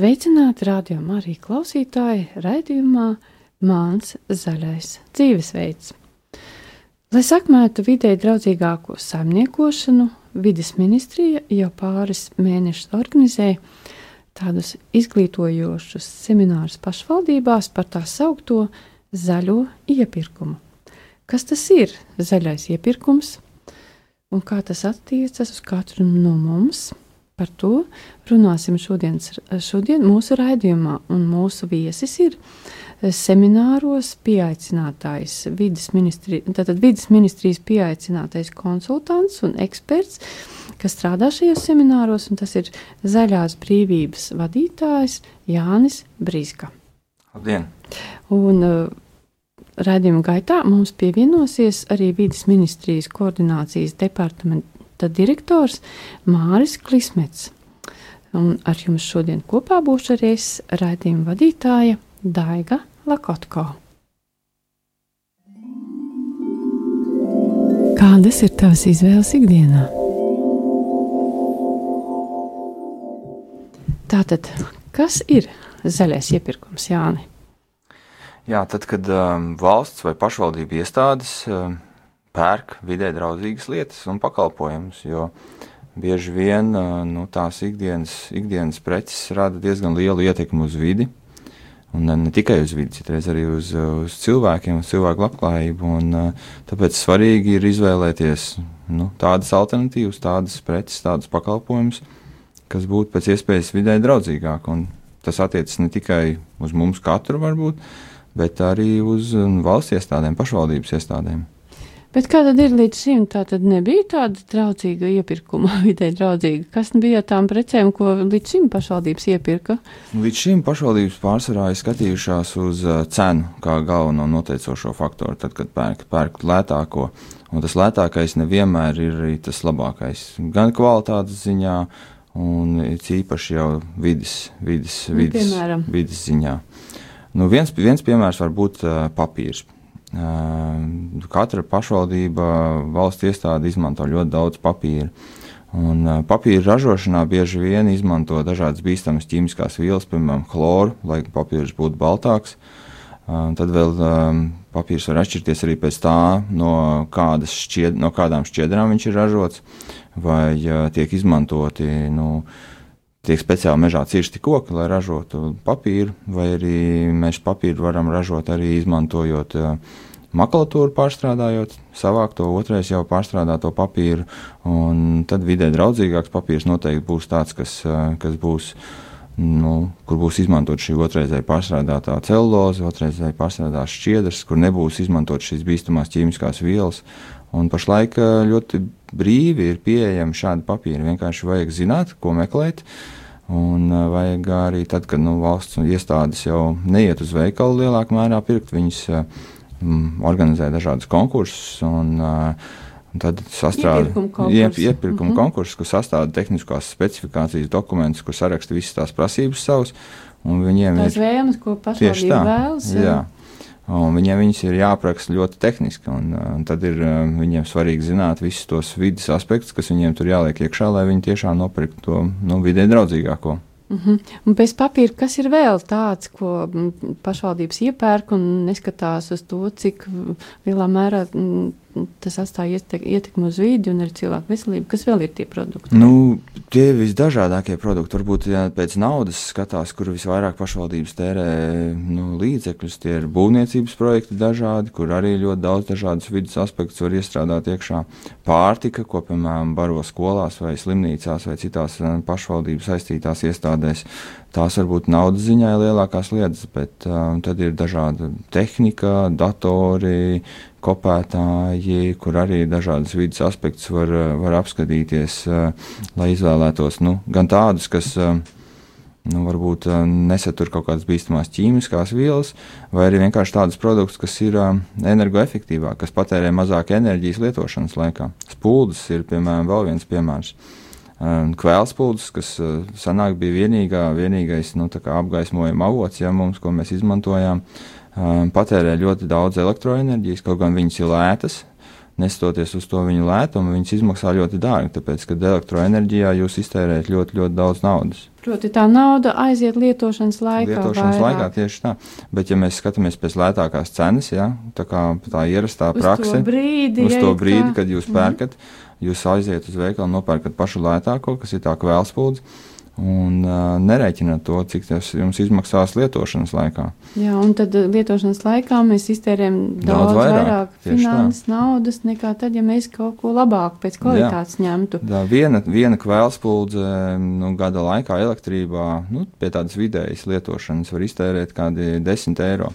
Sveicināti rādījumā arī klausītāji raidījumā Māns zaļais dzīvesveids. Lai sakmētu vidē draudzīgāko saimniekošanu, vidas ministrija jau pāris mēnešus organizēja tādus izglītojošus seminārus pašvaldībās par tā saukto zaļo iepirkumu. Kas tas ir zaļais iepirkums un kā tas attiecas uz katru no mums? Par to runāsim šodienas, šodien mūsu raidījumā, un mūsu viesis ir eh, semināros pieaicinātais vidas, ministri, vidas ministrijas pieaicinātais konsultants un eksperts, kas strādā šajos semināros, un tas ir zaļās brīvības vadītājs Jānis Brīska. Labdien! Un, uh, Radījuma gaitā mums pievienosies arī vidas ministrijas koordinācijas departamenta projekta direktors Māris Klismets. Un ar jums šodien kopā būšu arī es, raidījuma vadītāja Daiga Lakotko. Kādas ir tavas izvēles ikdienā? Tātad, kas ir zaļais iepirkums, Jāni? Jā, tad, kad um, valsts vai pašvaldība iestādes um, pērk vidē draudzīgas lietas un pakalpojumus, jo bieži vien nu, tās ikdienas, ikdienas preces rada diezgan lielu ietekmi uz vidi. Un ne, tikai uz vidi, citreiz arī uz, uz cilvēkiem, uz cilvēku labklājību. Un, tāpēc svarīgi ir izvēlēties nu, tādas alternatīvas, tādas preces, tādus pakalpojumus, kas būtu pēc iespējas vidē draudzīgāk. Un tas attiecas ne tikai uz mums katru, varbūt, bet arī uz valsts iestādēm, pašvaldības iestādēm. Bet kā tad ir līdz šim? Tā tad nebija tāda draudzīga iepirkuma, vidē draudzīga. Kas bija tām precēm, ko līdz šim pašvaldības iepirka? Līdz šim pašvaldības pārsvarā ir skatījušās uz uh, cenu kā galveno noteicošo faktoru, tad, kad pērk, pērk lētāko. Un tas lētākais nevienmēr ir arī tas labākais. Gan kvalitātes ziņā, un īpaši jau vidas, vidas, nu, vidas, vidas ziņā. Nu, viens, viens piemērs var būt uh, papīrs Katra pašvaldība, valsts iestāde izmanto ļoti daudz papīra. Un papīra ražošanā bieži vien izmanto dažādas bīstamas ķīmiskās vielas, piemēram, chloru, lai papīrs būtu baltāks. Tad vēl papīrs var atšķirties arī pēc tā, no, šķied, no kādām šķiedrām viņš ir ražots, vai tiek izmantoti nu, tiek speciāli mežā cirsti koki, lai ražotu papīru, vai arī mēs papīru varam ražot arī izmantojot uh, makulatūru, pārstrādājot, savākt to otrais jau pārstrādāto papīru, un tad vidē draudzīgāks papīrs noteikti būs tāds, kas, uh, kas būs. Nu, kur būs izmantot šī otrreizēji pārstrādātā celuloze, otrreizēji pārstrādātās šķiedras, kur nebūs izmantot šīs bīstamās ķīmiskās vielas. Un pašlaik uh, ļoti brīvi ir pieejami šādi papīri. Vienkārši vajag zināt, ko meklēt. Un uh, vajag arī tad, kad nu, valsts iestādes jau neiet uz veikalu lielākā mērā pirkt, viņas uh, organizē dažādus konkursus. Un, uh, Un tad sastāv iepirkuma konkurss, kur sastāv tehniskās specifikācijas dokumentus, kur saraksta visas tās prasības savas. Viņiem Tās ir vēlmes, ko pašvaldība vēlas. Jā. jā. Viņiem viņas ir jāapraksta ļoti tehniski, un, un tad ir viņiem svarīgi zināt visus tos vidas aspektus, kas viņiem tur jāliek iekšā, lai viņi tiešām nopirktu to nu, vidē draudzīgāko. Uh mhm. -huh. Un bez papīra, kas ir vēl tāds, ko pašvaldības iepērk un neskatās uz to, cik lielā mērā tas atstāja ietekmi uz vidi un arī cilvēku veselību. Kas vēl ir tie produkti? Nu, tie visdažādākie produkti. Varbūt ja pēc naudas skatās, kur visvairāk pašvaldības tērē nu, līdzekļus. Tie ir būvniecības projekti dažādi, kur arī ļoti daudz dažādus vidas aspektus var iestrādāt iekšā. Pārtika, ko piemēram baro skolās vai slimnīcās vai citās eh, pašvaldības saistītās iestādēs. Tās varbūt naudas ziņā ir lielākās lietas, bet um, tad ir dažāda tehnika, datori, kopētāji, kur arī dažādas vidas aspektus var, var apskatīties, uh, lai izvēlētos nu, gan tādus, kas uh, nu, varbūt uh, nesatur kaut kādas bīstamas ķīmiskās vielas, vai arī vienkārši tādus produktus, kas ir uh, energoefektīvāki, kas patērē mazāk enerģijas lietošanas laikā. Spūdas ir, piemēram, vēl viens piemērs. Uh, kvēlspūdzes, kas senāk bija vienīgā, vienīgais nu, apgaismojuma avots, ja mums, ko mēs izmantojām, patērē ļoti daudz elektroenerģijas, kaut gan viņas ir lētas. Nestoties uz to viņu lētumu, viņas izmaksā ļoti dārgi, tāpēc, ka elektroenerģijā jūs iztērējat ļoti, ļoti daudz naudas. Proti, tā nauda aiziet lietošanas laikā. Lietošanas vairāk. laikā tieši tā. Bet, ja mēs skatāmies pēc lētākās cenas, ja, tā kā tā ierastā Uz prakse, to brīdi, uz to kā- brīdi, kad jūs Mhm. pērkat, jūs aiziet uz veikalu, nopērkat pašu lētāko, kas ir tā kvēlspūdze, un uh, nerēķināt to, cik tas jums izmaksās lietošanas laikā. Jā, un tad lietošanas laikā mēs iztērējam daudz, Daudz vairāk, vairāk, finanses, naudas nekā tad, ja mēs kaut ko labāku pēc kvalitātes Jā. ņemtu. Tā viena, viena kvēlspūdze nu, gada laikā elektrībā, nu, pie tādas vidējas lietošanas var iztērēt kādi 10 eiro.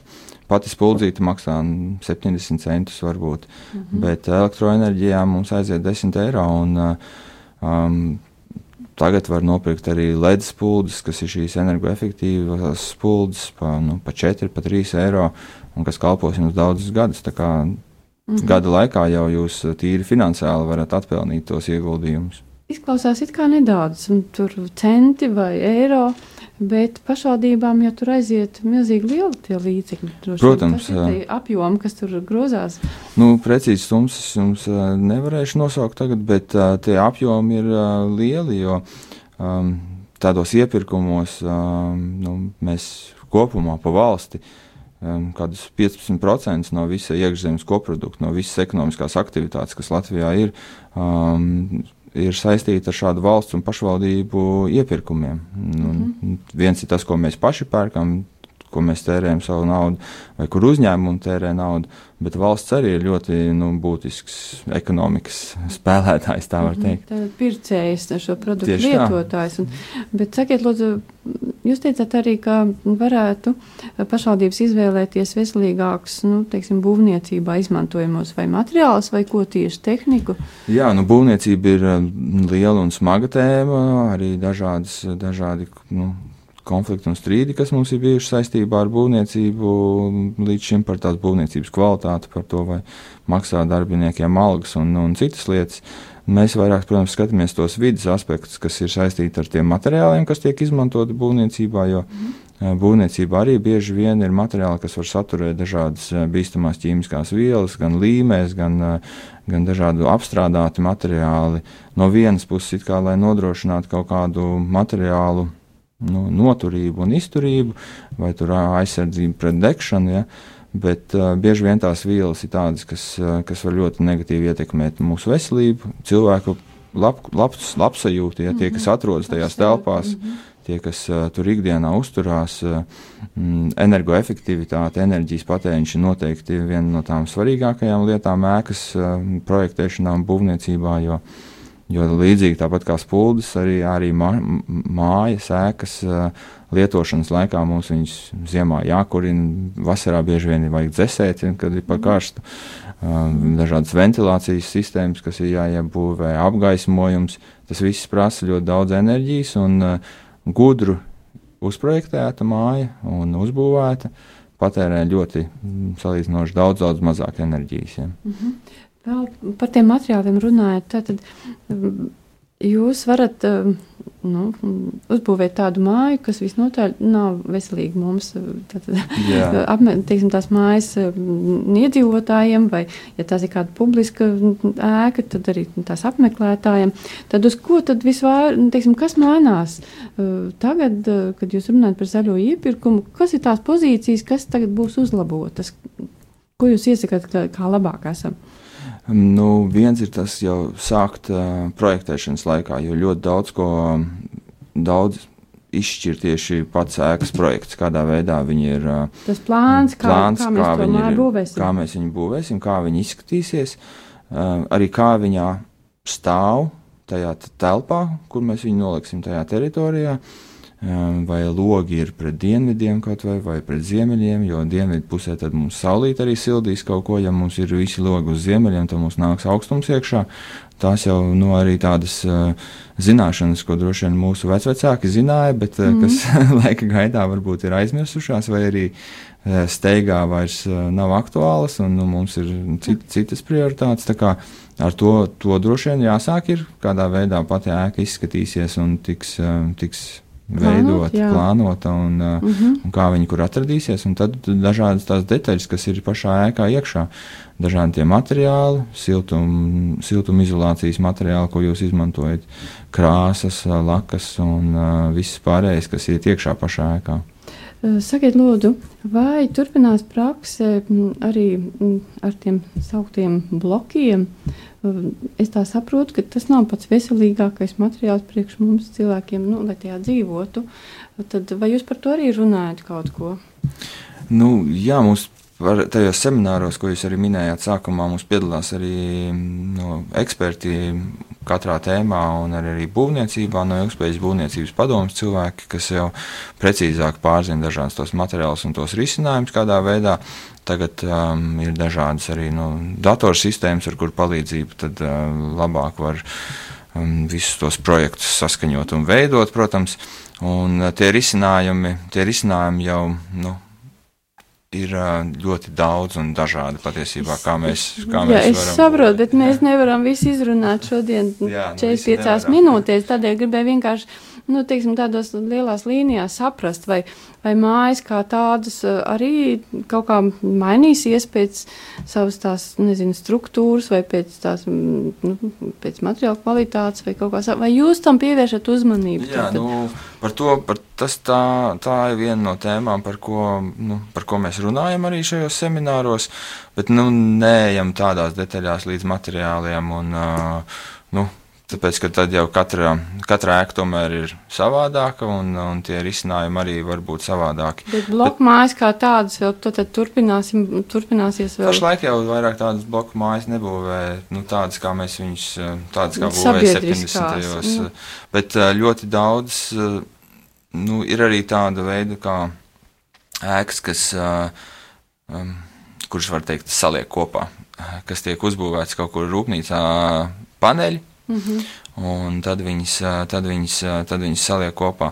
Pati spuldzīte maksā nu, 70 centus varbūt, mhm. bet elektroenerģijā mums aiziet 10 eiro. Un, um, Tagad var nopirkt arī LED spuldzes, kas ir šīs energoefektīvas spuldzes par nu, pa 4, pa 3 eiro, un kas kalpos jums daudzus gadus. Kā Mhm. gada laikā jau jūs tīri finansiāli varat atpelnīt tos ieguldījumus. Izklausās it kā nedaudz, un tur centi vai eiro, bet pašvaldībām jau tur aiziet milzīgi lieli tie līdzekļi. Protams, tie apjomi, kas tur grozās. Nu, precīzi summas es jums nevarēšu nosaukt tagad, bet uh, tie apjomi ir uh, lieli, jo um, tādos iepirkumos um, nu, mēs kopumā pa valsti um, kādus 15% no visa iekšzemes koprodukta, no visas ekonomiskās aktivitātes, kas Latvijā ir, um, ir saistīta ar šādu valsts un pašvaldību iepirkumiem. Nu, mm -hmm. Viens ir tas, ko mēs paši pērkam, ko mēs tērējam savu naudu, vai kur uzņēmumi tērē naudu, bet valsts arī ir ļoti nu, būtisks ekonomikas spēlētājs, tā var teikt. Tad pircējs, šo produktu Tieši tā. lietotājs. Un, bet sakiet, lūdzu, jūs teicāt arī, ka varētu pašvaldības izvēlēties veselīgākus, nu, teiksim, būvniecībā izmantojamos vai materiālus, vai ko tieši tehniku. Jā, nu, būvniecība ir um, liela un smaga tēma, arī dažādas, dažādi nu, konflikti un strīdi, kas mums ir bijuši saistībā ar būvniecību, līdz šim par tās būvniecības kvalitāti, par to, vai maksā darbiniekiem algas un, un citas lietas. Mēs vairāk, protams, skatāmies tos vidas aspektus, kas ir saistīti ar tiem materiāliem, kas tiek izmantoti būvniecībā, jo mm. būvniecībā arī bieži vien ir materiāli, kas var saturēt dažādas eh, bīstamās ķīmiskās vielas, gan līmēs, gan, eh, gan dažādu apstrādāti materiāli. No vienas puses, it kā lai nodrošinātu kaut kādu materiālu nu, noturību un izturību, vai aizsardzību pret degšanu. Ja? Bet uh, bieži vien tās vielas ir tādas, kas, uh, kas var ļoti negatīvi ietekmēt mūsu veselību, cilvēku lab, labs, labsajūtu, ja tie, kas atrodas tajās telpās, tie, kas uh, tur ikdienā uzturās, uh, mm, energoefektivitāte, enerģijas patēriņš ir noteikti viena no tām svarīgākajām lietām ēkas uh, projektēšanā un būvniecībā, jo, jo līdzīgi tāpat kā spuldzes, arī, arī mā, mājas ēkas lietošanas laikā mums viņas ziemā jākurina, vasarā bieži vien ir vajag dzēsēt, kad ir par karstu. Um, dažādas ventilācijas sistēmas, kas ir jāiebūvē, apgaismojums. Tas viss prasa ļoti daudz enerģijas un gudru uzprojektēta māja un uzbūvēta patērē ļoti salīdzinoši daudz, daudz mazāk enerģijas. Ja. Mm -hmm. Vēl par tiem materiāliem runājot, tad mm, jūs varat um, nu, uzbūvēt tādu māju, kas visnotaļ nav veselīga mums, tātad, Jā. apmē, teiksim, tās mājas um, iedzīvotājiem, vai, ja tās ir kāda publiska ēka, tad arī tās apmeklētājiem. Tad uz ko tad vispār, teiksim, kas mainās tagad, kad jūs runājat par zaļo iepirkumu, kas ir tās pozīcijas, kas tagad būs uzlabotas? Ko jūs iesakāt, kā, kā labāk esam? Nu, viens ir tas jau sākt uh, projektēšanas laikā, jo ļoti daudz ko daudz izšķir tieši pats ēkas projekts, kādā veidā viņi ir. Uh, Tas plāns, kā, plāns, kā mēs to māju būvēsim. Kā mēs viņu būvēsim, kā viņi izskatīsies, uh, arī kā viņā stāv tajā telpā, kur mēs viņu noliksim tajā teritorijā. Um, vai logi ir pret dienvidiem kaut vai, vai pret ziemeļiem, jo dienvidu pusē tad mums saulīt arī sildīs kaut ko, ja mums ir visi logi uz ziemeļiem, tad mums nāks augstums iekšā. Tās jau nu, arī tādas uh, zināšanas, ko droši vien mūsu vecvecāki zināja, bet uh, mm. kas laika gaitā varbūt ir aizmirsušās, vai arī uh, steigā vairs uh, nav aktuālas, un nu, mums ir cit, citas prioritātes. Tā kā ar to, to droši vien jāsāk ir, kādā veidā pati ēka izskatīsies un tiks, uh, tiks veidot, jā. plānota un, uh, Mm -hmm. un kā viņi kur atradīsies. Un tad dažādas tās detaļas, kas ir pašā ēkā iekšā, dažādi tie materiāli, siltum, siltumizolācijas materiāli, ko jūs izmantojat, krāsas, uh, lakas un uh, viss pārējais, kas ir iekšā pašā ēkā. Sakiet, lūdzu, vai turpinās praksē arī ar tiem sauktiem blokiem? Es tā saprotu, ka tas nav pats veselīgākais materiāls priekš mums cilvēkiem, nu, lai tajā dzīvotu. Tad vai jūs par to arī runājat kaut ko? Nu, jā, mums par tajos semināros, ko jūs arī minējāt, sākumā mums piedalās arī no, eksperti katrā tēmā, un arī, būvniecībā, no ilgspējas būvniecības padomus cilvēki, kas jau precīzāk pārzina dažādas tos materiālus un tos risinājumus, kādā veidā. Tagad um, ir dažādas arī nu, datorsistēmas, ar kur palīdzību tad uh, labāk var um, visus tos projektus saskaņot un veidot, protams. Un uh, tie risinājumi, tie risinājumi jau nu, ir ļoti daudz un dažādi patiesībā, kā mēs, kā Jā, mēs es varam. saprotu, bet mēs nevaram visu izrunāt šodien Jā, nu, 45 visi nevaram. minūtēs. Tādēļ gribēju vienkārši, nu, teiksim, tādos lielās līnijās saprast, vai, vai mājas kā tādas eh, arī kaut kā mainīsies pēc savas tās, nezinu, struktūras vai pēc tās, mm, nu, pēc materiāla kvalitātes vai kaut kā sa- Vai jūs tam pievēršat uzmanību? Jā, Tad- nu, par to par tas tā, tā ir viena no tēmām, par ko, nu, par ko mēs runājam arī šajos semināros, bet nu, neejam tādās detaļās līdz materiāliem. Un, uh, nu, Tāpēc, ka tad jau katra, katra ēka tomēr ir savādāka, un, un tie risinājumi arī var būt savādāki. Bet bloku mājas kā tādas vēl tad, tad turpināsies vēl. Pašlaik jau vairāk tādas bloku mājas nebūvē, nu, tādas kā mēs viņus, tādas kā būvēja Sabiedriskās, 70. nu. Bet eh, ļoti daudz, eh, nu, ir arī tāda veida kā ēkas, kas, eh, um, kuras var teikt, saliek kopā, kas tiek uzbūvēts kaut kur rūpnīcā paneļi. Mm -hmm. Un tad viņas, tad, viņas, tad viņas saliek kopā.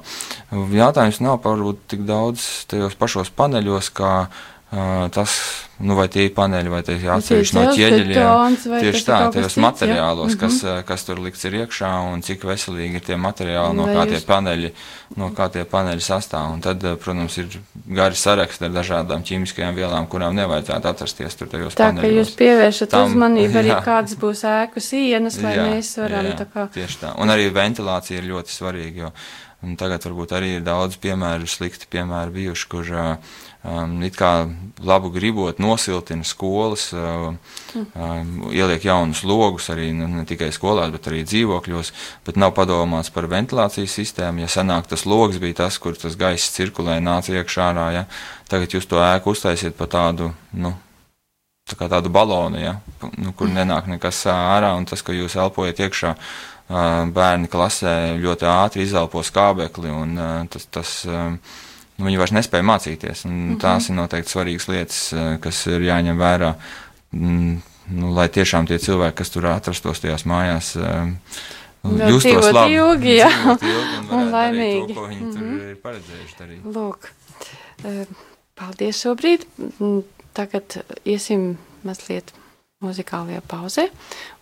Jautājums nav varbūt tik daudz tajos pašos paneļos, kā uh, tas, nu, vai tie ir paneļi, vai tie ir atsevišķi no ķieģeļiem. Tieši tā, tajos materiālos, kas, Mhm. uh, kas tur likts ir iekšā, un cik veselīgi ir tie materiāli, no Vai kā tie jūs- paneļi, no kā tie paneļi sastāv. Un tad, uh, protams, ir gari saraksti ar dažādām ķīmiskajām vielām, kurām nevajadzētu atrasties tur tajos Tā ka paneļos. jūs pievēršat Tam- uzmanību arī, jā. kādas būs ēku sienas, lai Jā, mēs varam jā, tā kā. Tieši tā. Un arī ventilācija ir ļoti svarīga, jo tagad varbūt arī ir daudz piemēru, slikti piemēri bijuši, kur uh, it kā labu gribot nosiltina skolas, uh, um, ieliek jaunus logus arī ne, tikai skolās, bet arī dzīvokļos, bet nav padomāts par ventilācijas sistēmu. Ja senāk tas logs bija tas, kur tas gaiss cirkulē, nāca iekšā ārā, ja, tagad jūs to ēku uztaisiet pa tādu, nu, tā kā tādu balonu, ja, nu, kur nenāk nekas ārā, un tas, ka jūs elpojat iekšā, ā, bērni klasē ļoti ātri izelpo skābekli, un ā, tas, tas nu, viņi vairs nespēja mācīties. Un tās ir noteikti svarīgas lietas, ā, kas ir jāņem vērā, mm, nu, lai tiešām tie cilvēki, kas tur atrastos tajās mājās, ā, Vēl justos dzīvot labi, ilgi, jā. ilgi un, Un laimīgi. To, viņi tur ir paredzējuši darīt. Lūk, eh, paldies šobrīd. Mm, Tagad iesim mazliet muzikālajā pauzē,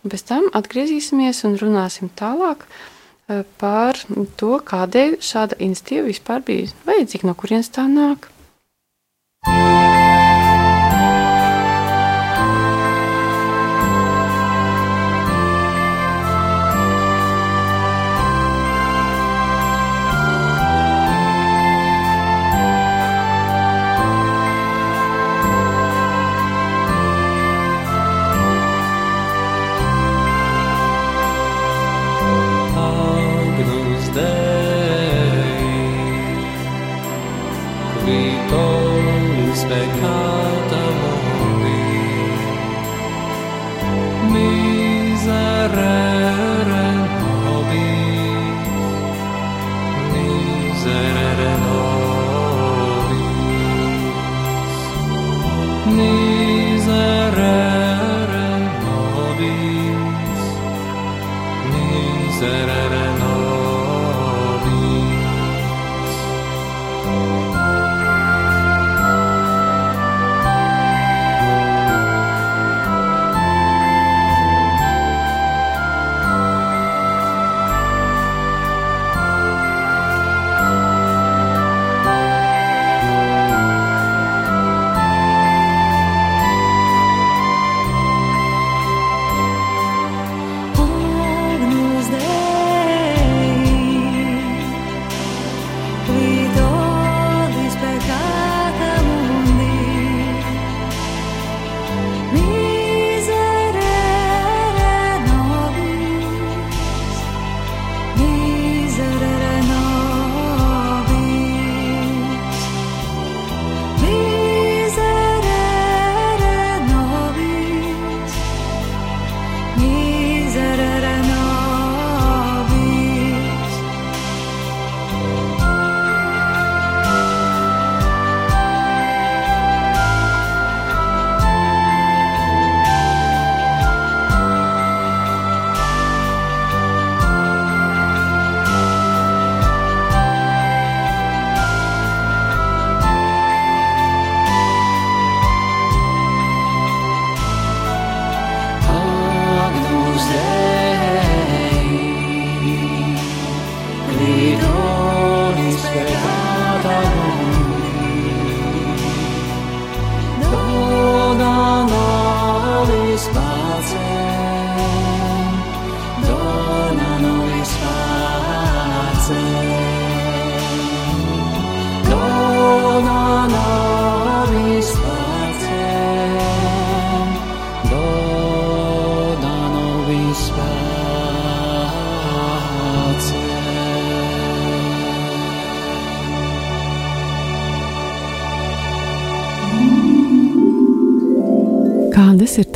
un pēc tam atgriezīsimies un runāsim tālāk eh, par to, kādēļ šāda institīva vispār bija vajadzīga, no kurienes tā nāk. Agnus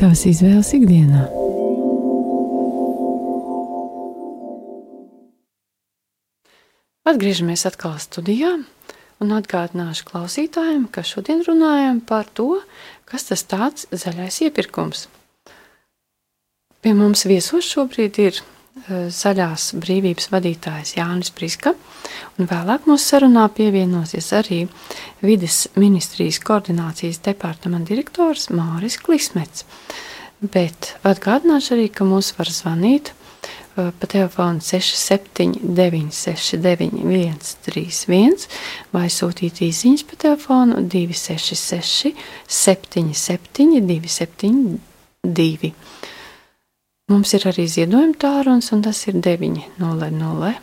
tavas izvēles ikdienā? Atgriežamies atkal studijā un atgādināšu klausītājiem, ka šodien runājam par to, kas tas tāds zaļais iepirkums. Pie mums viesos šobrīd ir zaļās brīvības vadītājs Jānis Priska, un vēlāk mūsu sarunā pievienosies arī vides ministrijas koordinācijas departamenta direktors Māris Klismets. Bet atgādināšu arī, ka mūs var zvanīt uh, pa telefonu 679 691 131 vai sūtīt īsiņas pa telefonu 266 77 272. Mums ir arī ziedojuma tālrunis, un tas ir 900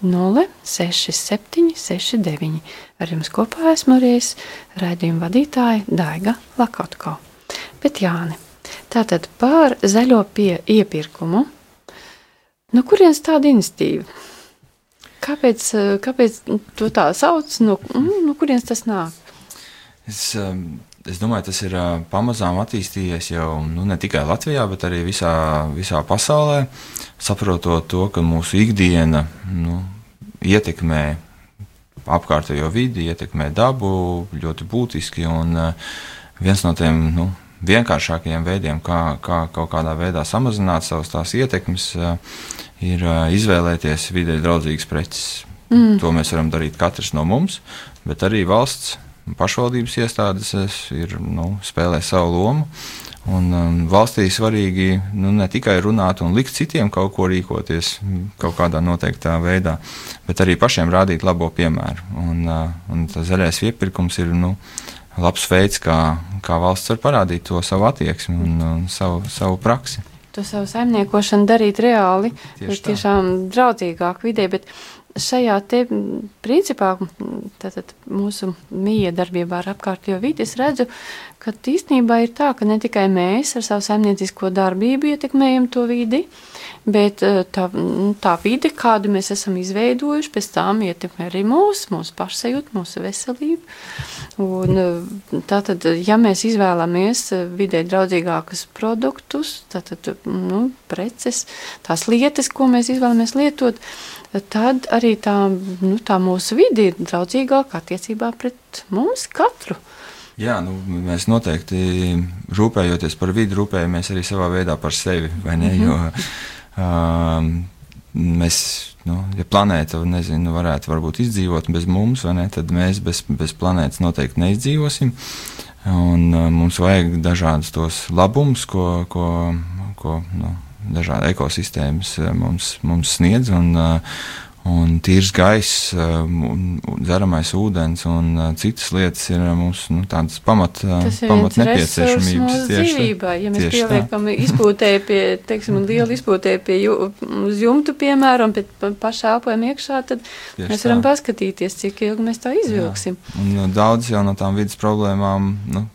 067 69. Ar jums kopā esmu arī es, raidījuma vadītāja Daiga Lakotko. Bet Jāni, tātad par zaļo pie iepirkumu. No kurienes tāda institīva? Kāpēc, kāpēc to tā sauc? No, no kurienes tas nāk? Es, um, es domāju, tas ir pamazām attīstījies jau nu, ne tikai Latvijā, bet arī visā, visā pasaulē. Saprotot to, ka mūsu ikdiena nu, ietekmē apkārtējo vidi, ietekmē dabu ļoti būtiski. Un, viens no tiem nu, vienkāršākajiem veidiem, kā, kā kaut kādā veidā samazināt savas tās ietekmes, ir izvēlēties vidē draudzīgas preces. Mm. To mēs varam darīt katrs no mums, bet arī valsts pašvaldības iestādes ir, nu, spēlē savu lomu. Un, um, valstī svarīgi nu, ne tikai runāt un likt citiem kaut ko rīkoties kaut kādā noteiktā veidā, bet arī pašiem rādīt labo piemēru. Un, uh, un tas zaļais iepirkums ir nu, labs veids, kā, kā valsts var parādīt to savu attieksmi un, un savu, savu praksi. To savu saimniekošanu darīt reāli, Tieši tiešām draudzīgāk vidē, bet šajā te principā, tātad mūsu mīja darbībā ar apkārtējo vidi, es redzu, ka īstenībā ir tā, ka ne tikai mēs ar savu saimniecisko darbību ietekmējam to vidi, bet tā, tā vide, kādu mēs esam izveidojuši, pēc tam ietekmē arī mūsu, mūsu pašsajūtu, mūsu veselību. Un tātad, ja mēs izvēlamies vidē draudzīgākus produktus, tātad, nu, preces, tās lietas, ko mēs izvēlamies lietot, tad arī tā, nu, tā mūsu vidi ir draudzīgāka attiecībā pret mums katru. Jā, nu, mēs noteikti rūpējoties par vidi, rūpējamies arī savā veidā par sevi. Mm -hmm. Jo um, mēs, nu, ja planēta nezinu, varētu varbūt izdzīvot bez mums, ne, tad mēs bez, bez planētas noteikti neizdzīvosim. Un, uh, mums vajag dažādus tos labumus, ko, ko, ko nu, dažādi ekosistēmas eh, mums, mums sniedz. Un, eh, un tīrs gaiss, eh, dzeramais ūdens un citas lietas ir mums nu, tādas pamat, pamat nepieciešamības. Tieši dzīvībā, ja mēs pieliekam izpūtē pie, teiksim, lielu izpūtē pie ju, uz jumtu, piemēram, pie pašā elpojam iekšā, tad tieši mēs varam tā. paskatīties, cik ilgi mēs tā izvilksim. Jā. Un nu, daudz jau no tām vidas problēmām, nu,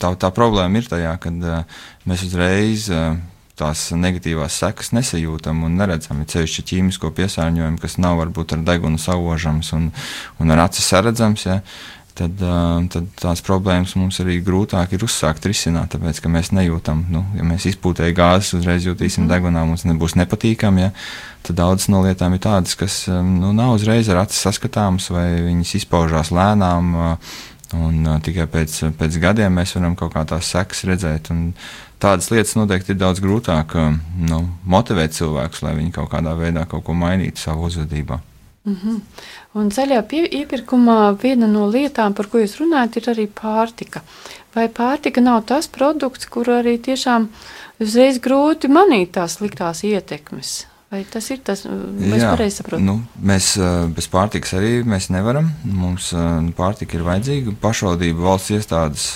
tā, tā problēma ir tajā, kad uh, mēs uzreiz uh, tās negatīvās sekas nesajūtam un neredzam. Ir ceļš ķīmisko piesārņojumu, kas nav varbūt ar degunu saužams un, un ar acis redzams. Ja, tad, tad tās problēmas mums arī grūtāk ir uzsākt risināt, tāpēc ka mēs nejūtam. Nu, ja mēs izpūtējam gāzes, uzreiz jutīsim mm. degunā, mums nebūs nepatīkami. Ja, tad daudzas no lietām ir tādas, kas nu, nav uzreiz ar acis saskatāmas, vai viņas izpaužās lēnām. Un, uh, tikai pēc, pēc gadiem mēs varam kaut kā tās sekas redzēt. Tādas lietas noteikti ir daudz grūtāk nu, motivēt cilvēkus, lai viņi kaut kādā veidā kaut ko mainītu savā uzvedībā. Mm -hmm. Un zaļā iepirkumā viena no lietām, par ko jūs runājat, ir arī pārtika. Vai pārtika nav tas produkts, kur arī tiešām uzreiz grūti manīt tās sliktās ietekmes? Vai tas ir tas, es pareizi saprotu? Nu, mēs bez pārtikas arī nevaram. Mums pārtika ir vajadzīga. Pašvaldība valsts iestādes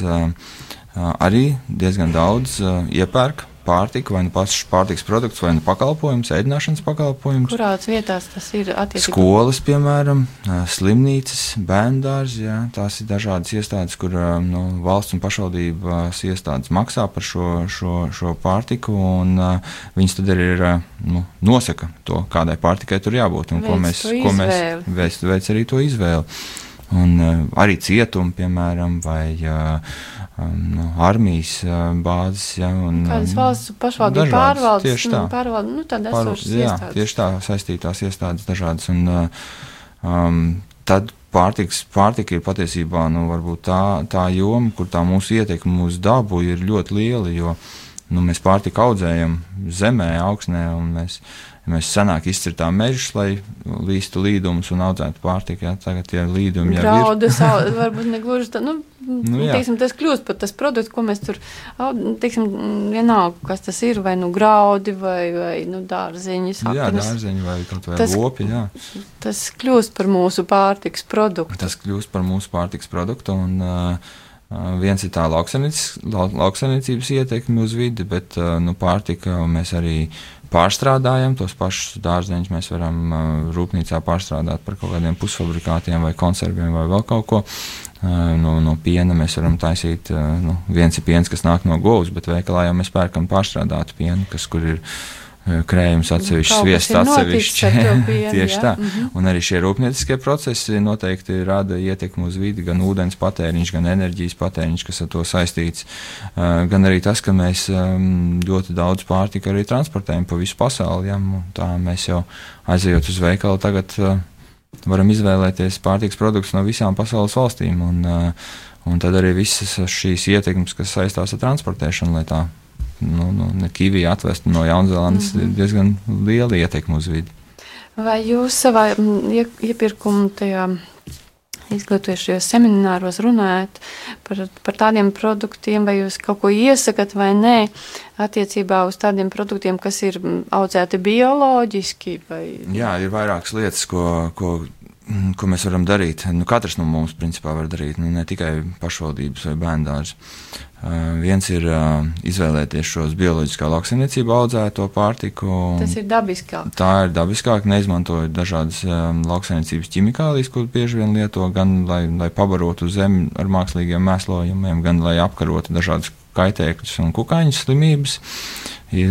arī diezgan daudz iepērk pārtika, vai nu pašs pārtiks produkts, vai nu pakalpojums, ēdināšanas pakalpojums. Kurās vietās tas ir attiecībā? Skolas, piemēram, slimnīcas, bērndārs, jā, tās ir dažādas iestādes, kur nu, valsts un pašvaldības iestādes maksā par šo, šo, šo pārtiku, un uh, viņas tad arī ir, nu, nosaka to, kādai pārtikai tur jābūt, un veic ko mēs, ko mēs veic, veic arī to izvēli. Un uh, arī cietumi, piemēram, vai uh, no armijas uh, bāzes. Ja, un, Kādas um, valsts pašvaldību dažādas, pārvaldes, tieši tā. nu, pārvalde, nu, Pār- esošas jā, iestādes. tieši tā, saistītās iestādes dažādas. Un, um, tad pārtiks, pārtika ir patiesībā nu, varbūt tā, tā joma, kur tā mūsu ietekme uz dabu ir ļoti liela. Jo nu, mēs pārtika audzējam zemē, augsnē, un mēs, mēs senāk izcirtām mežus, lai līstu līdumus un audzētu pārtiku. Ja? Tagad tie līdumi jau ir. Graudu, sau- varbūt ne gluži tā, nu, Nu, nu, jā. teiksim, tas kļūst par tas produkts, ko mēs tur, teiksim, vienalga, kas tas ir, vai nu graudi, vai, vai nu, dārziņi, Jā, saknes. dārzeņi vai kaut vai Tas- lopi. Jā. Tas kļūst par mūsu pārtiks produktu. Tas kļūst par mūsu pārtiks produktu. Un, uh, uh, viens ir tā lauksaimniec- lau- lauksaimniecības ietekme uz vidi, bet uh, nu, pārtika mēs arī pārstrādājam. Tos pašus dārzeņus mēs varam uh, rūpnīcā pārstrādāt par kaut kādiem pusfabrikātiem vai konserviem vai vēl kaut ko. Uh, no, no piena mēs varam taisīt. Uh, nu, viens ir piens, kas nāk no govs, bet veikalā jau mēs pērkam pārstrādātu pienu, kas kur ir krējums atsevišķs, Kaut kas sviests to pienu, Tieši jā. tā. Mhm. Un arī šie rūpnieciskie procesi noteikti rada ietekmi uz vidi, gan ūdens patēriņš, gan enerģijas patēriņš, kas ar to saistīts, uh, gan arī tas, ka mēs um, ļoti daudz pārtika arī transportējam pa visu pasauli. Ja? Tā mēs jau aizejot uz veikalu tagad uh, varam izvēlēties pārtiks produktus no visām pasaules valstīm. Un, un tad arī visas šīs ietekmes, kas saistās ar transportēšanu, lai tā nu, nu, ne Kīvija atvestu no Jaunzēlandes, mm -hmm. diezgan liela ietekme uz vidi. Vai jūs savā ie- iepirkuma tajā izglītojušajos semināros runājat par, par tādiem produktiem, vai jūs kaut ko iesakat vai nē, attiecībā uz tādiem produktiem, kas ir audzēti bioloģiski? Vai... Jā, ir vairākas lietas, ko, ko, ko mēs varam darīt. Nu, katrs no mums principā var darīt, nu, ne tikai pašvaldības vai bērndārs. Uh, viens ir uh, izvēlēties šos bioloģiskā lauksaimniecībā audzēto pārtiku. Tas ir dabiskāk. Tā ir dabiskāk, neizmantojot dažādas um, lauksaimniecības ķimikālijas, ko bieži vien lieto, gan lai, lai pabarotu zemi ar mākslīgiem mēslojumiem, gan lai apkarotu dažādas kaitēkļus un kukaiņu slimības. Ir,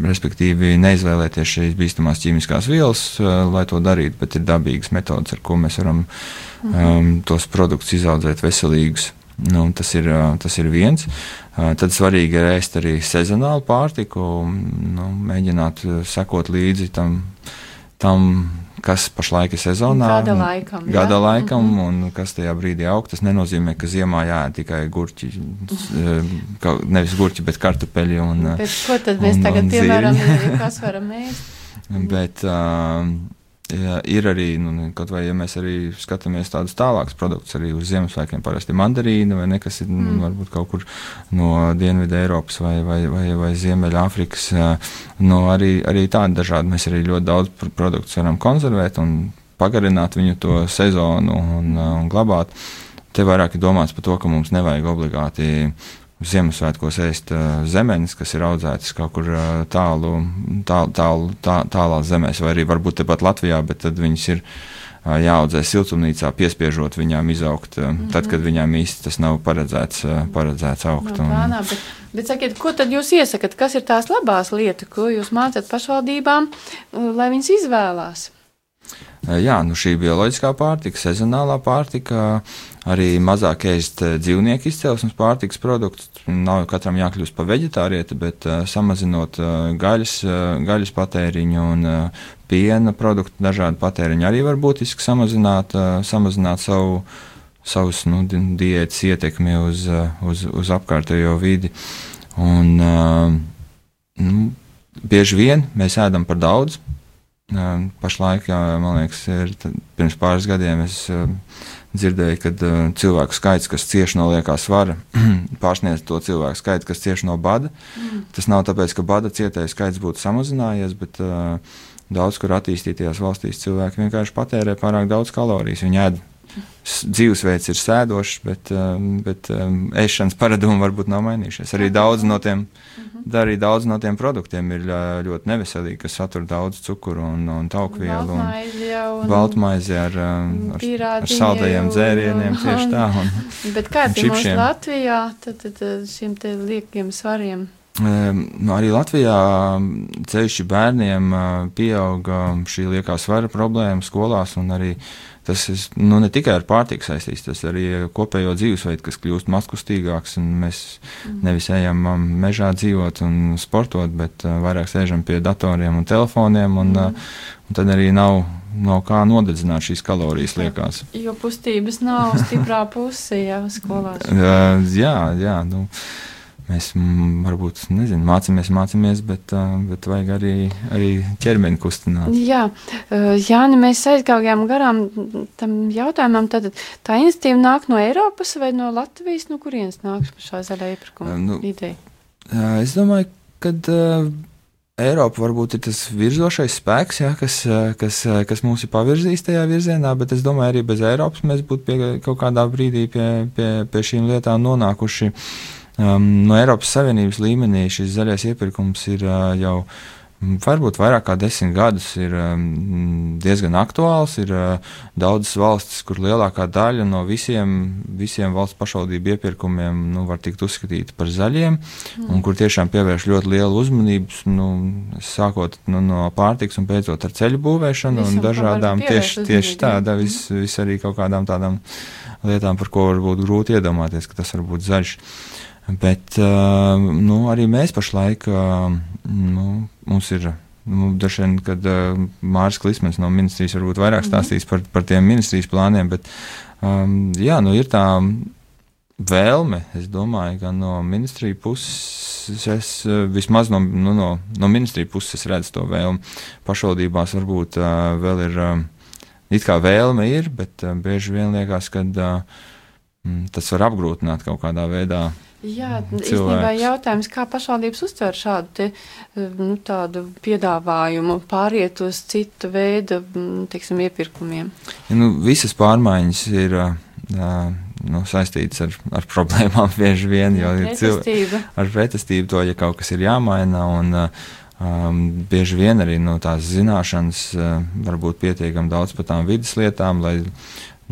respektīvi, neizvēlēties šīs bīstamās ķīmiskās vielas, lai to darītu, bet ir dabīgas metodas, ar ko mēs varam um, tos produktus izaudzēt veselīgus. Nu, tas, ir, tas ir viens. Tad svarīgi ir ēst arī sezonālu pārtiku, nu, mēģināt sekot līdzi tam, tam kas pašlaik ir sezonā. Gada laikam, jā. Gada laikam Mhm. un kas tajā brīdī aug. Tas nenozīmē, ka ziemā jāēd tikai gurķi, ka- nevis gurķi, bet kartupeļi. Un, Bet ko tad mēs un- tagad un piemēram, kas varam ēst? Bet uh, jā, ir arī, nu, kaut vai ja mēs arī skatāmies tādus tālākus produktus, arī uz Ziemassvētkiem, parasti mandarīna vai nekas ir mm. Mm. varbūt kaut kur no Dienvidu Eiropas vai, vai, vai, vai Ziemeļāfrikas. uh, Nu, arī, arī tādi dažādi. Mēs arī ļoti daudz pr- produktus varam konservēt un pagarināt viņu to sezonu un, uh, un glabāt. Te vairāk ir domāts par to, ka mums nevajag obligāti Ziemassvētkos ēst uh, zemenes, kas ir audzētas kaut kur uh, tālu, tālu, tālu tā, tālās zemēs, vai arī varbūt tepat Latvijā, bet tad viņas ir uh, jāaudzē siltumnīcā, piespiežot viņām izaugt, uh, mm -hmm. tad, kad viņām īsti tas nav paredzēts, uh, paredzēts augt. Nav plānā, bet, bet sakiet, ko tad jūs iesakāt? Kas ir tās labās lietas, ko jūs mācat pašvaldībām, uh, lai viņas izvēlās? Uh, Jā, nu šī bioloģiskā pārtika, sezonālā pārtika, arī mazāk ēst uh, dzīvnieku izcelsmes pārtikas produktus. Nav katram jākļūst par veģetārieti, bet uh, samazinot uh, gaļas, uh, gaļas patēriņu un uh, piena produktu dažādu patēriņu arī var būtiski samazināt, uh, samazināt savu, savus nu, di- diētas ietekmi uz, uh, uz, uz apkārtējo vidi. Un, uh, nu, bieži vien mēs ēdam par daudz. Uh, Pašlaik, jā, man liekas, ir pirms pāris gadiem es uh, dzirdēju, ka uh, cilvēku skaits, kas cieši no liekā svara, pārsniedz to cilvēku skaitu, kas cieši no bada. Mm. Tas nav tāpēc, ka bada cietēju skaits būtu samazinājies, bet daudz kur attīstītajās valstīs cilvēki vienkārši patērē pārāk daudz kalorijas. Viņi ēd. Dzīvesveids ir sēdošs, bet, um, bet um, ēšanas paradumi varbūt nav mainījušies. Arī daudz no tiem, arī daudz no tiem produktiem ir ļoti neveselīgi, kas satur daudz cukuru un, un taukvielu. Un, Baltmaizi ar, um, ar, ar saldajiem dzērieniem tieši tā. Un, Bet kā ir mums. Latvijā, tad, tad, šiem te liekiem svariem? nu, arī Latvijā ceļši bērniem uh, pieauga šī liekā svara problēma skolās un arī tas ir nu, ne tikai ar pārtiku saistīts, tas arī kopējo dzīvesveidu, kas kļūst mazkustīgāks, un mēs nevis ejam um, mežā dzīvot un sportot, bet uh, vairāk sēžam pie datoriem un telefoniem, un, uh, un tad arī nav, nav kā nodedzināt šīs kalorijas, liekas. Jo pustības nav stiprā puse jau skolās. Jā, jā. Nu, Mēs varbūt nezinu, mācāmies, mācāmies, bet, uh, bet vajag arī, arī ķermeni kustināt. Jā, uh, Jāni, mēs aizgājām garām tam jautājumam. Tad tā iniciatīva nāk no Eiropas vai no Latvijas? No kurienes nāk šā zaļā iepirkuma Uh, nu, ideja? Uh, Es domāju, ka uh, Eiropa varbūt ir tas virzošais spēks, jā, kas, uh, kas, uh, kas mūs ir pavirzījis tajā virzienā, bet es domāju, arī bez Eiropas mēs būtu pie, kaut kādā brīdī pie, pie, pie šīm lietām nonākuši. Um, no Eiropas Savienības līmenī šis zaļais iepirkums ir uh, jau mm, varbūt vairāk kā desmit gadus ir um, diezgan aktuāls. Ir uh, daudzas valstis, kur lielākā daļa no visiem, visiem valsts pašvaldību iepirkumiem nu, var tikt uzskatīti par zaļiem, mm. un kur tiešām pievērš ļoti lielu uzmanību, nu, sākot nu, no pārtiks un beidzot ar ceļu būvēšanu Visam, un dažādām tieši, tieši tādā, vis, vis arī kaut kādām tādām lietām, par ko varbūt grūti iedomāties, ka tas var būt zaļš. Bet uh, nu, arī mēs pašlaik, uh, nu, mums ir, nu, daži vien, kad uh, Mārcis Klismans no ministrijas varbūt vairāk stāstīs par, par tiem ministrijas plāniem, bet um, jā, nu, ir tā vēlme, es domāju, gan no ministrija puses, es, vismaz no, nu, no, no ministrija puses es redzu to vēlmu. Pašvaldībās varbūt uh, vēl ir, uh, it kā vēlme ir, bet uh, bieži vien liekas, ka uh, tas var apgrūtināt kaut kādā veidā. Jā, cilvēks. īstenībā jautājums, kā pašvaldības uztver šādu te, nu, tādu piedāvājumu, pāriet uz citu veidu, mm, teiksim, iepirkumiem. Ja, nu, visas pārmaiņas ir uh, nu, saistītas ar, ar problēmām bieži vien, jo ir cilvēki ar pretestību to, ja kaut kas ir jāmaina. Un, um, bieži vien arī no tās zināšanas uh, var būt pietiekami daudz par tām vidas lietām, lai,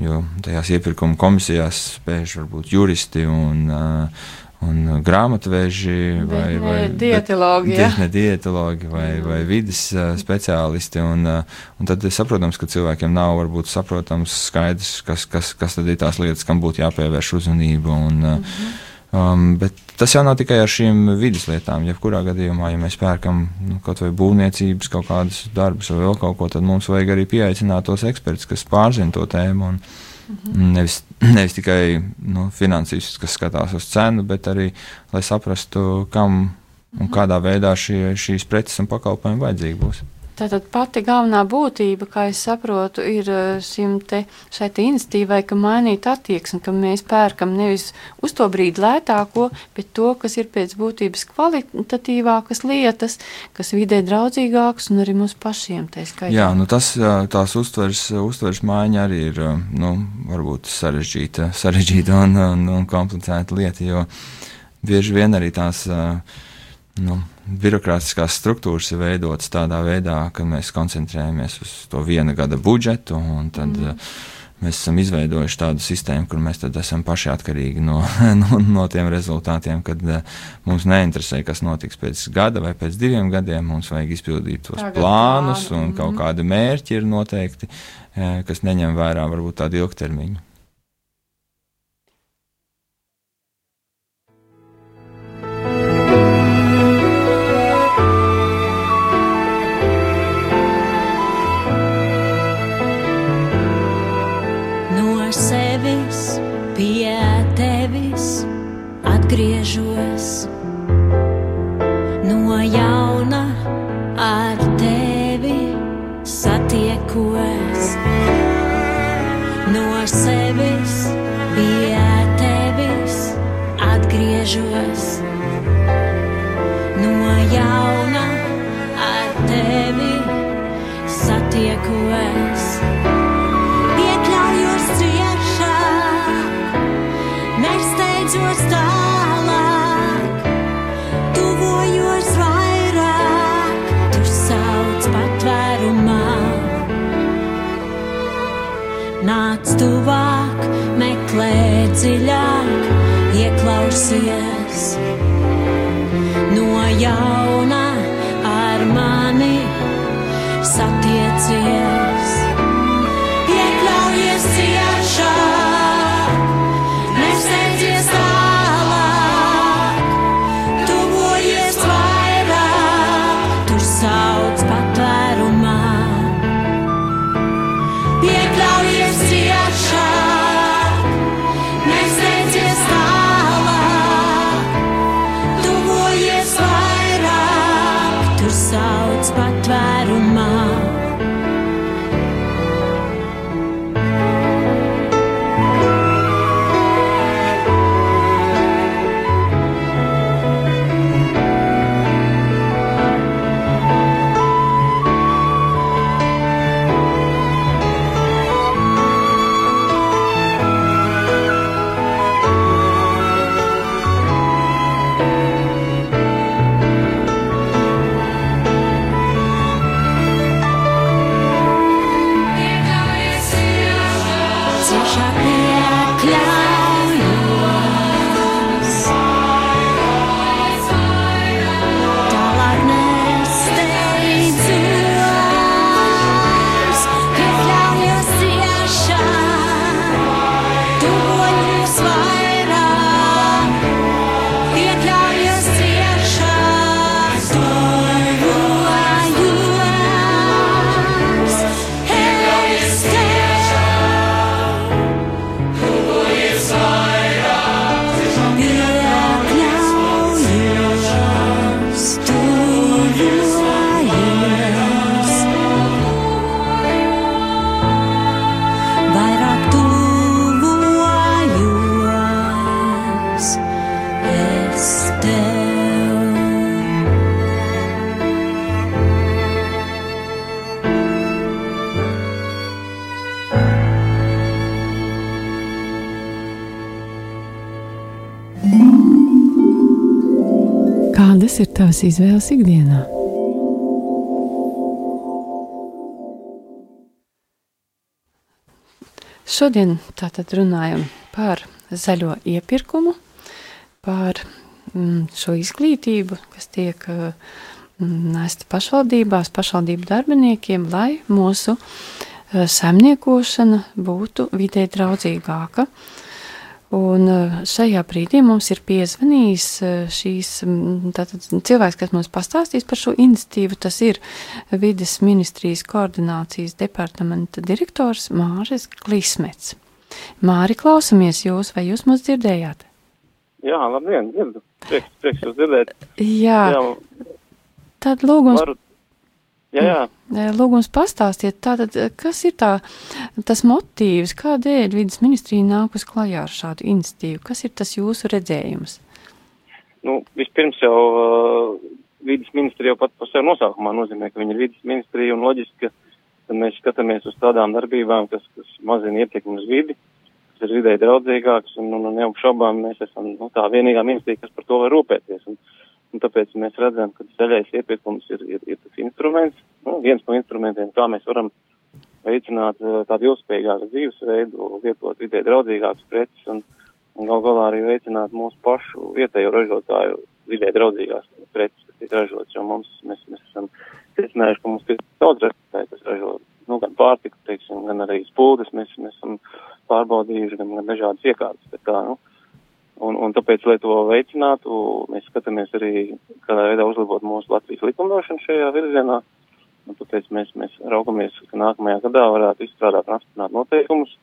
jo tajās iepirkuma komisijās spēj varbūt juristi un, uh, un grāmatveži vai, vai dietologi, bet ne dietologi vai, vai vidas uh, speciālisti. Un, uh, un tad ir saprotams, ka cilvēkiem nav varbūt saprotams skaidrs, kas, kas, kas tad ir tās lietas, kam būtu jāpievērš uzmanība. Un, uh, Um, bet tas jau nav tikai ar šīm vidas lietām. Jebkurā gadījumā, ja mēs pērkam nu, kaut vai būvniecības kaut kādus darbus vai vēl kaut ko, tad mums vajag arī pieaicināt tos ekspertus, kas pārzina to tēmu. Un, Mhm. Nevis, nevis tikai nu, finansīsts, kas skatās uz cenu, bet arī, lai saprastu, kam un Mhm. kādā veidā šie, šīs preces un pakalpojumi vajadzīgi būs. Tātad pati galvenā būtība, kā es saprotu, ir eh, te, šai te iniciatīvai, ka mainīt attieksmi, ka mēs pērkam nevis uz to brīdi lētāko, bet to, kas ir pēc būtības kvalitatīvākas lietas, kas vidē draudzīgākas un arī mums pašiem tā skaitā. Jā, nu tas, ā, tās uztvers, uztvers maiņa arī ir ā, nu, varbūt sarežģīta, sarežģīta un, un, un komplicēta lieta, jo bieži vien arī tās nu, birokrātiskās struktūras ir veidotas tādā veidā, ka mēs koncentrējamies uz to viena gada budžetu, un tad mm. mēs esam izveidojuši tādu sistēmu, kur mēs esam paši atkarīgi no, no, no tiem rezultātiem, kad ā, mums neinteresē, kas notiks pēc gada vai pēc diviem gadiem, mums vajag izpildīt tos Tagad plānus, plānu, un kaut mhm. kādi mērķi ir noteikti, ā, kas neņem vērā varbūt tādu ilgtermiņu. Atgriežos, no jauna ar tevi satiekos. Iekļaujos ciešā, nesteidzos tālāk, tuvojos vairāk, tu sauc patvērumā. Nāc tuvāk, Kādas ir tavas izvēles ikdienā? Šodien tātad runājam par zaļo iepirkumu, par mm, šo izglītību, kas tiek uh, nesta pašvaldībās, pašvaldību darbiniekiem, lai mūsu uh, saimniekošana būtu vidē draudzīgāka. Un uh, šajā brīdī mums ir piezvanījis uh, šīs tātad, cilvēks, kas mums pastāstīs par šo iniciatīvu. Tas ir vides ministrijas koordinācijas departamenta direktors Māris Klismets. Māri, klausamies jūs, vai jūs mūs dzirdējāt? Jā, labdien, dzirdu. Prieks, prieks jūs dzirdēt. Jā, Jā, tad lūgums, varu. Jā, jā. eh, lūgums pastāstiet, tātad, kas ir tā, tas motīvs, kādēļ vidas ministrija nāk uz klajā ar šādu iniciatīvu? Kas ir tas jūsu redzējums? Nu, vispirms jau uh, vidas ministrija jau pat par sevi nosaukumā nozīmē, ka viņa ir vidas ministrija un loģiski, ka mēs skatāmies uz tādām darbībām, kas, kas mazina ietekmi uz vidi, kas ir vidē draudzīgāks un, un, un neapšaubām mēs esam nu, tā vienīgā ministrija, kas par to var rūpēties. Un, un tāpēc mēs redzam, ka zaļais iepirkums ir, ir, ir tas instruments, nu, viens no instrumentiem, kā mēs varam veicināt uh, tādu ilgspējīgāku dzīvesveidu, lietot vidē draudzīgākas preces un, un gal galā arī veicināt mūsu pašu vietējo ražotāju vidē draudzīgās preces, kas ir ražotas, jo mums, mēs, mēs esam secinājuši, ka mums ir daudz ražotāju, kas ražo, nu, gan pārtiku, teiksim, gan arī spūdes, mēs, mēs esam pārbaudījuši, gan, gan dažādas iekārtas, bet tā, nu, un, un tāpēc, lai to veicinātu, mēs skatāmies arī, kādā veidā uzlabot mūsu Latvijas likumdošanu šajā virzienā, un tāpēc mēs, mēs raugamies, ka nākamajā gadā varētu izstrādāt un apstiprināt noteikumus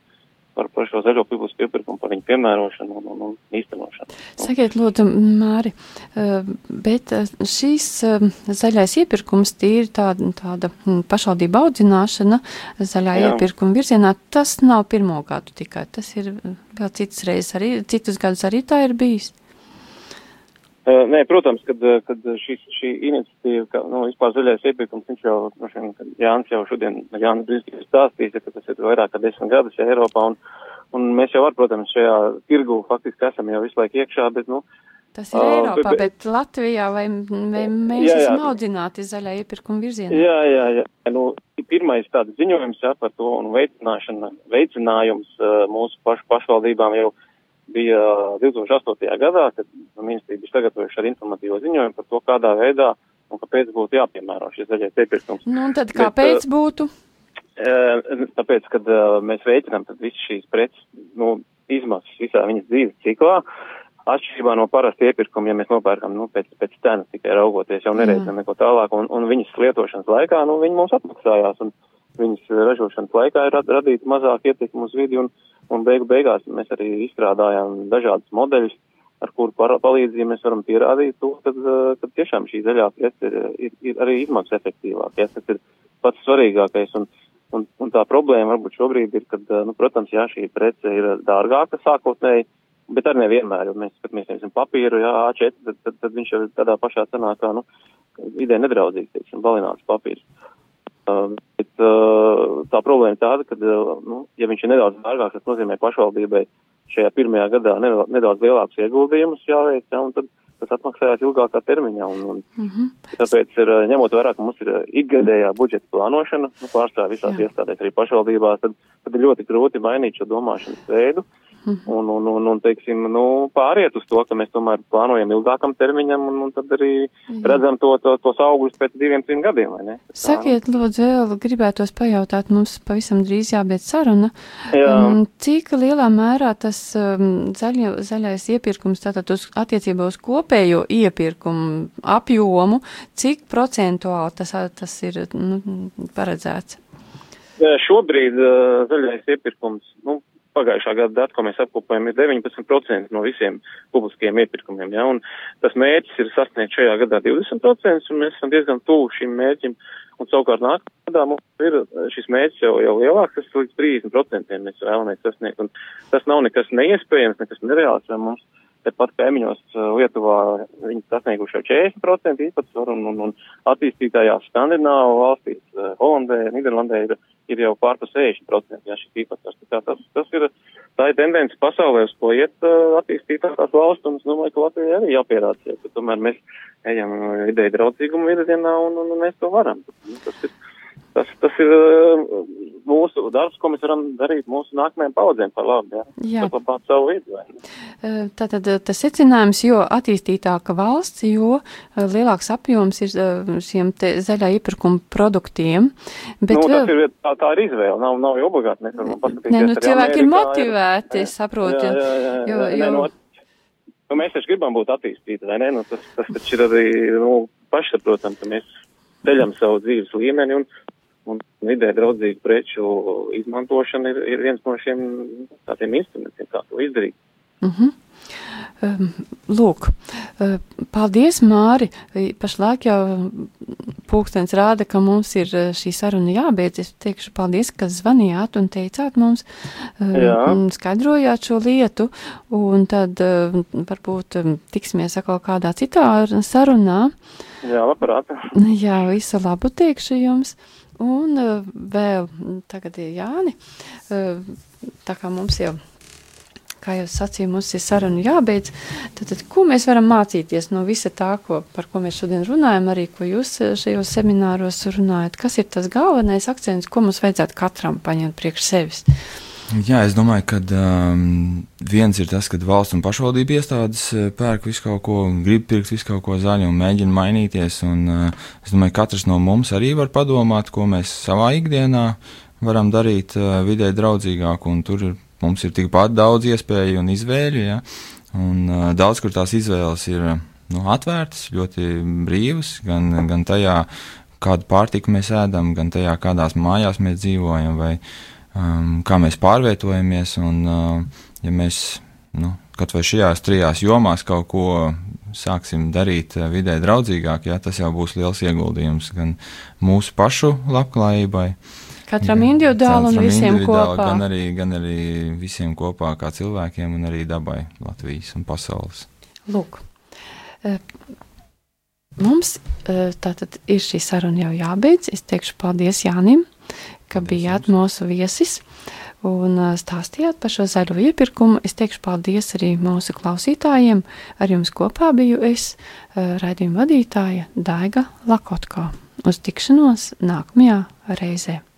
par, par šo zaļo publisku iepirkumu, par viņu piemērošanu un, un, un īstenošanu. Sakiet, lūdzu, Māri, eh, bet eh, šīs eh, zaļais iepirkums tīri tāda, tāda mm, pašvaldība audzināšana zaļā Jā. iepirkuma virzienā, tas nav pirmo gadu tikai, tas ir vēl citas reizes arī, citus gadus arī tā ir bijis. Uh, nē, protams, kad, uh, kad šis, šī iniciatīva, ka, nu, vispār zaļais iepirkums, viņš jau, nu, šim, Jānis jau šodien, Jānis Brīsīs stāstīs, ka tas ir vairāk kā desmit gadus ja, Eiropā, un, un mēs jau var, protams, šajā tirgu faktiski esam jau visu laiku iekšā, bet, nu, Tas ir Ā, Eiropā, bet- bet Latvijā vai, vai mēs Jā, jā. esam audzināti zaļā iepirkuma virzienā? jā, jā, jā, nu, pirmais tāds ziņojums, jā, par to un veicināšana, veicinājums uh, mūsu pašu pašvaldībām jau bija 2008. gadā, kad ministrija bija sagatavojuši ar informatīvo ziņojumu par to, kādā veidā un kāpēc būtu jāpiemēro šis zaļais iepirkums. Nu, un tad Bet, kāpēc būtu? Eh, Tāpēc, kad uh, mēs veicinām visas šīs preces, nu, izmaksas visā viņas dzīves ciklā, atšķirībā no parasta iepirkuma, ja mēs nopērkam, nu, pēc, pēc cenas tikai raugoties, jau nereizam neko tālāk, un, un viņas lietošanas laikā, nu, viņi mums atmaksājās, un viņas ražošanas laikā ir rad, radīta mazāk ietekmi uz vidi, un, un beigu beigās mēs arī izstrādājām dažādas modeļus, ar kuru palīdzību mēs varam pierādīt to, ka, ka tiešām šī zaļā prece ir, ir, ir arī izmaksas efektīvāk, ja, tas ir pats svarīgākais, un, un, un tā problēma varbūt šobrīd ir, ka, nu, protams, jā, šī prece ir dārgāka sākotnēji, bet arī nevienmēr, jo mēs skatāmies, teiksim, papīru, jā, A4, tad, tad, tad viņš jau ir tādā pašā cenā kā, nu, vidē nedraudzīgs, teiksim, balināts papīrs. Uh, bet, uh, tā problēma tāda, ka, uh, nu, ja viņš ir nedaudz dārgāks, tas nozīmē pašvaldībai šajā pirmajā gadā nedaudz, lielāks ieguldījumus jāveic, ja, un tad tas atmaksājās ilgākā termiņā. Un, un, Mm -hmm. tāpēc ir uh, ņemot vērā, ka mums ir uh, ikgadējā budžeta plānošana, nu, pārstāv visās Jā. iestādēs arī pašvaldībās, tad, tad ir ļoti grūti mainīt šo domāšanas veidu. Mhm. Un, un, un, un, teiksim, nu, pāriet uz to, ka mēs tomēr plānojam ilgākam termiņam, un, un tad arī redzam to, to, tos augļus pēc diviem, trim gadiem, vai ne? Sakiet, lūdzu, vēl gribētos pajautāt, mums pavisam drīz jābeidz saruna. Jā. Um, Cik lielā mērā tas um, zaļo, zaļais iepirkums, tātad uz, attiecībā uz kopējo iepirkumu apjomu, cik procentuāli tas, tas ir nu, paredzēts? Šobrīd uh, zaļais iepirkums, nu, pagājušā gada dati, ko mēs apkopējam, ir 19% no visiem publiskiem iepirkumiem, ja, un tas mērķis ir sasniegt šajā gadā 20%, un mēs esam diezgan tuvu šim mērķim, un savukārt nākamā gadā mums ir šis mērķis jau, jau lielāks, tas līdz 30% mēs vēlamies sasniegt, un tas nav nekas neiespējams, nekas nereāls, ja mums tepat kaimiņos uh, Lietuvā viņi sasnieguši jau 40% īpatsvaru un, un, un attīstītājās Skandināvu valstīs, uh, Holandē, Nīderlandē ir, ir jau pār pa 60% jā, šis īpatsvars. Tā tas, tas ir, tā ir tendence pasaulē, uz ko iet uh, attīstītākās valsts, un es domāju, ka Latvijai arī jāpierāda, ka tomēr mēs ejam ideja draudzīguma virzienā un, un, mēs to varam. Tas ir, tas, tas ir mūsu darbs, ko mēs varam darīt mūsu nākamajām paudzēm par labu, jā. Jā. Saglabāt savu vidi, Tātad tas secinājums, jo attīstītāka valsts, jo lielāks apjoms ir šiem te zaļā iepirkuma produktiem. Bet nu, vēl, ir, tā, tā ir izvēle, nav, nav jau obligāti, mēs varam paskatīties. ne, nu, cilvēki ir motivēti, es saprotu. Jā, jā, jā, jā, jo- jā, jo- Nē, nu, nu, mēs taču gribam būt attīstīti, vai ne? Nu, tas, tas taču ir arī, nu, pašsaprotam, ka mēs ceļam savu dzīves līmeni un, un vidē draudzīgu preču izmantošana ir, ir viens no šiem tādiem instrumentiem, kā to izdarīt. Mhm. Um, Lūk, uh, paldies, Māri. Pašlaik jau pulkstens rāda, ka mums ir uh, šī saruna jābeidz. Es teikšu paldies, ka zvanījāt un teicāt mums, un skaidrojāt šo lietu, un tad uh, varbūt um, tiksimies atkal kādā citā sarunā. Jā, labprāt. Jā, visu labu teikšu jums. Un uh, vēl mm, tagad ir Jāni. Uh, tā kā mums jau, kā jau sacīju, mums ir saruna jābeidz, tad, tad ko mēs varam mācīties no visa tā, ko, par ko mēs šodien runājam, arī ko jūs uh, šajos semināros runājat? Kas ir tas galvenais akcents, ko mums vajadzētu katram paņemt priekš sevis? Jā, es domāju, ka um, viens ir tas, ka valsts un pašvaldību iestādes eh, pērk visu kaut ko, grib pirkt visu kaut ko zaļu un mēģina mainīties. Un, uh, es domāju, ka katrs no mums arī var padomāt, ko mēs savā ikdienā varam darīt uh, vidē draudzīgāk, tur ir, mums ir tikpat daudz iespēju un izvēļu. Ja? Un, uh, daudz, kur tās izvēles ir uh, nu, atvērtas, ļoti brīvas, gan, gan tajā, kādu pārtiku mēs ēdam, gan tajā, kādās mājās mēs dzīvojam. Vai, um, kā mēs pārvietojamies, un uh, ja mēs nu, kaut vai šajās trijās jomās kaut ko sāksim darīt uh, vidē draudzīgāk, jā, tas jau būs liels ieguldījums gan mūsu pašu labklājībai. Katram gan individuāli un visiem individuāli, kopā. Gan arī, gan arī visiem kopā kā cilvēkiem un arī dabai Latvijas un pasaules. Lūk, eh, mums eh, tātad ir šī saruna jau jābeidz. Es teikšu paldies Jānim, ka Paldies bijāt jums. mūsu viesis un stāstījāt par šo zaļo iepirkumu. Es teikšu paldies arī mūsu klausītājiem. Ar jums kopā biju es, raidījuma vadītāja Daiga Lakotko. Uz tikšanos nākamajā reizē.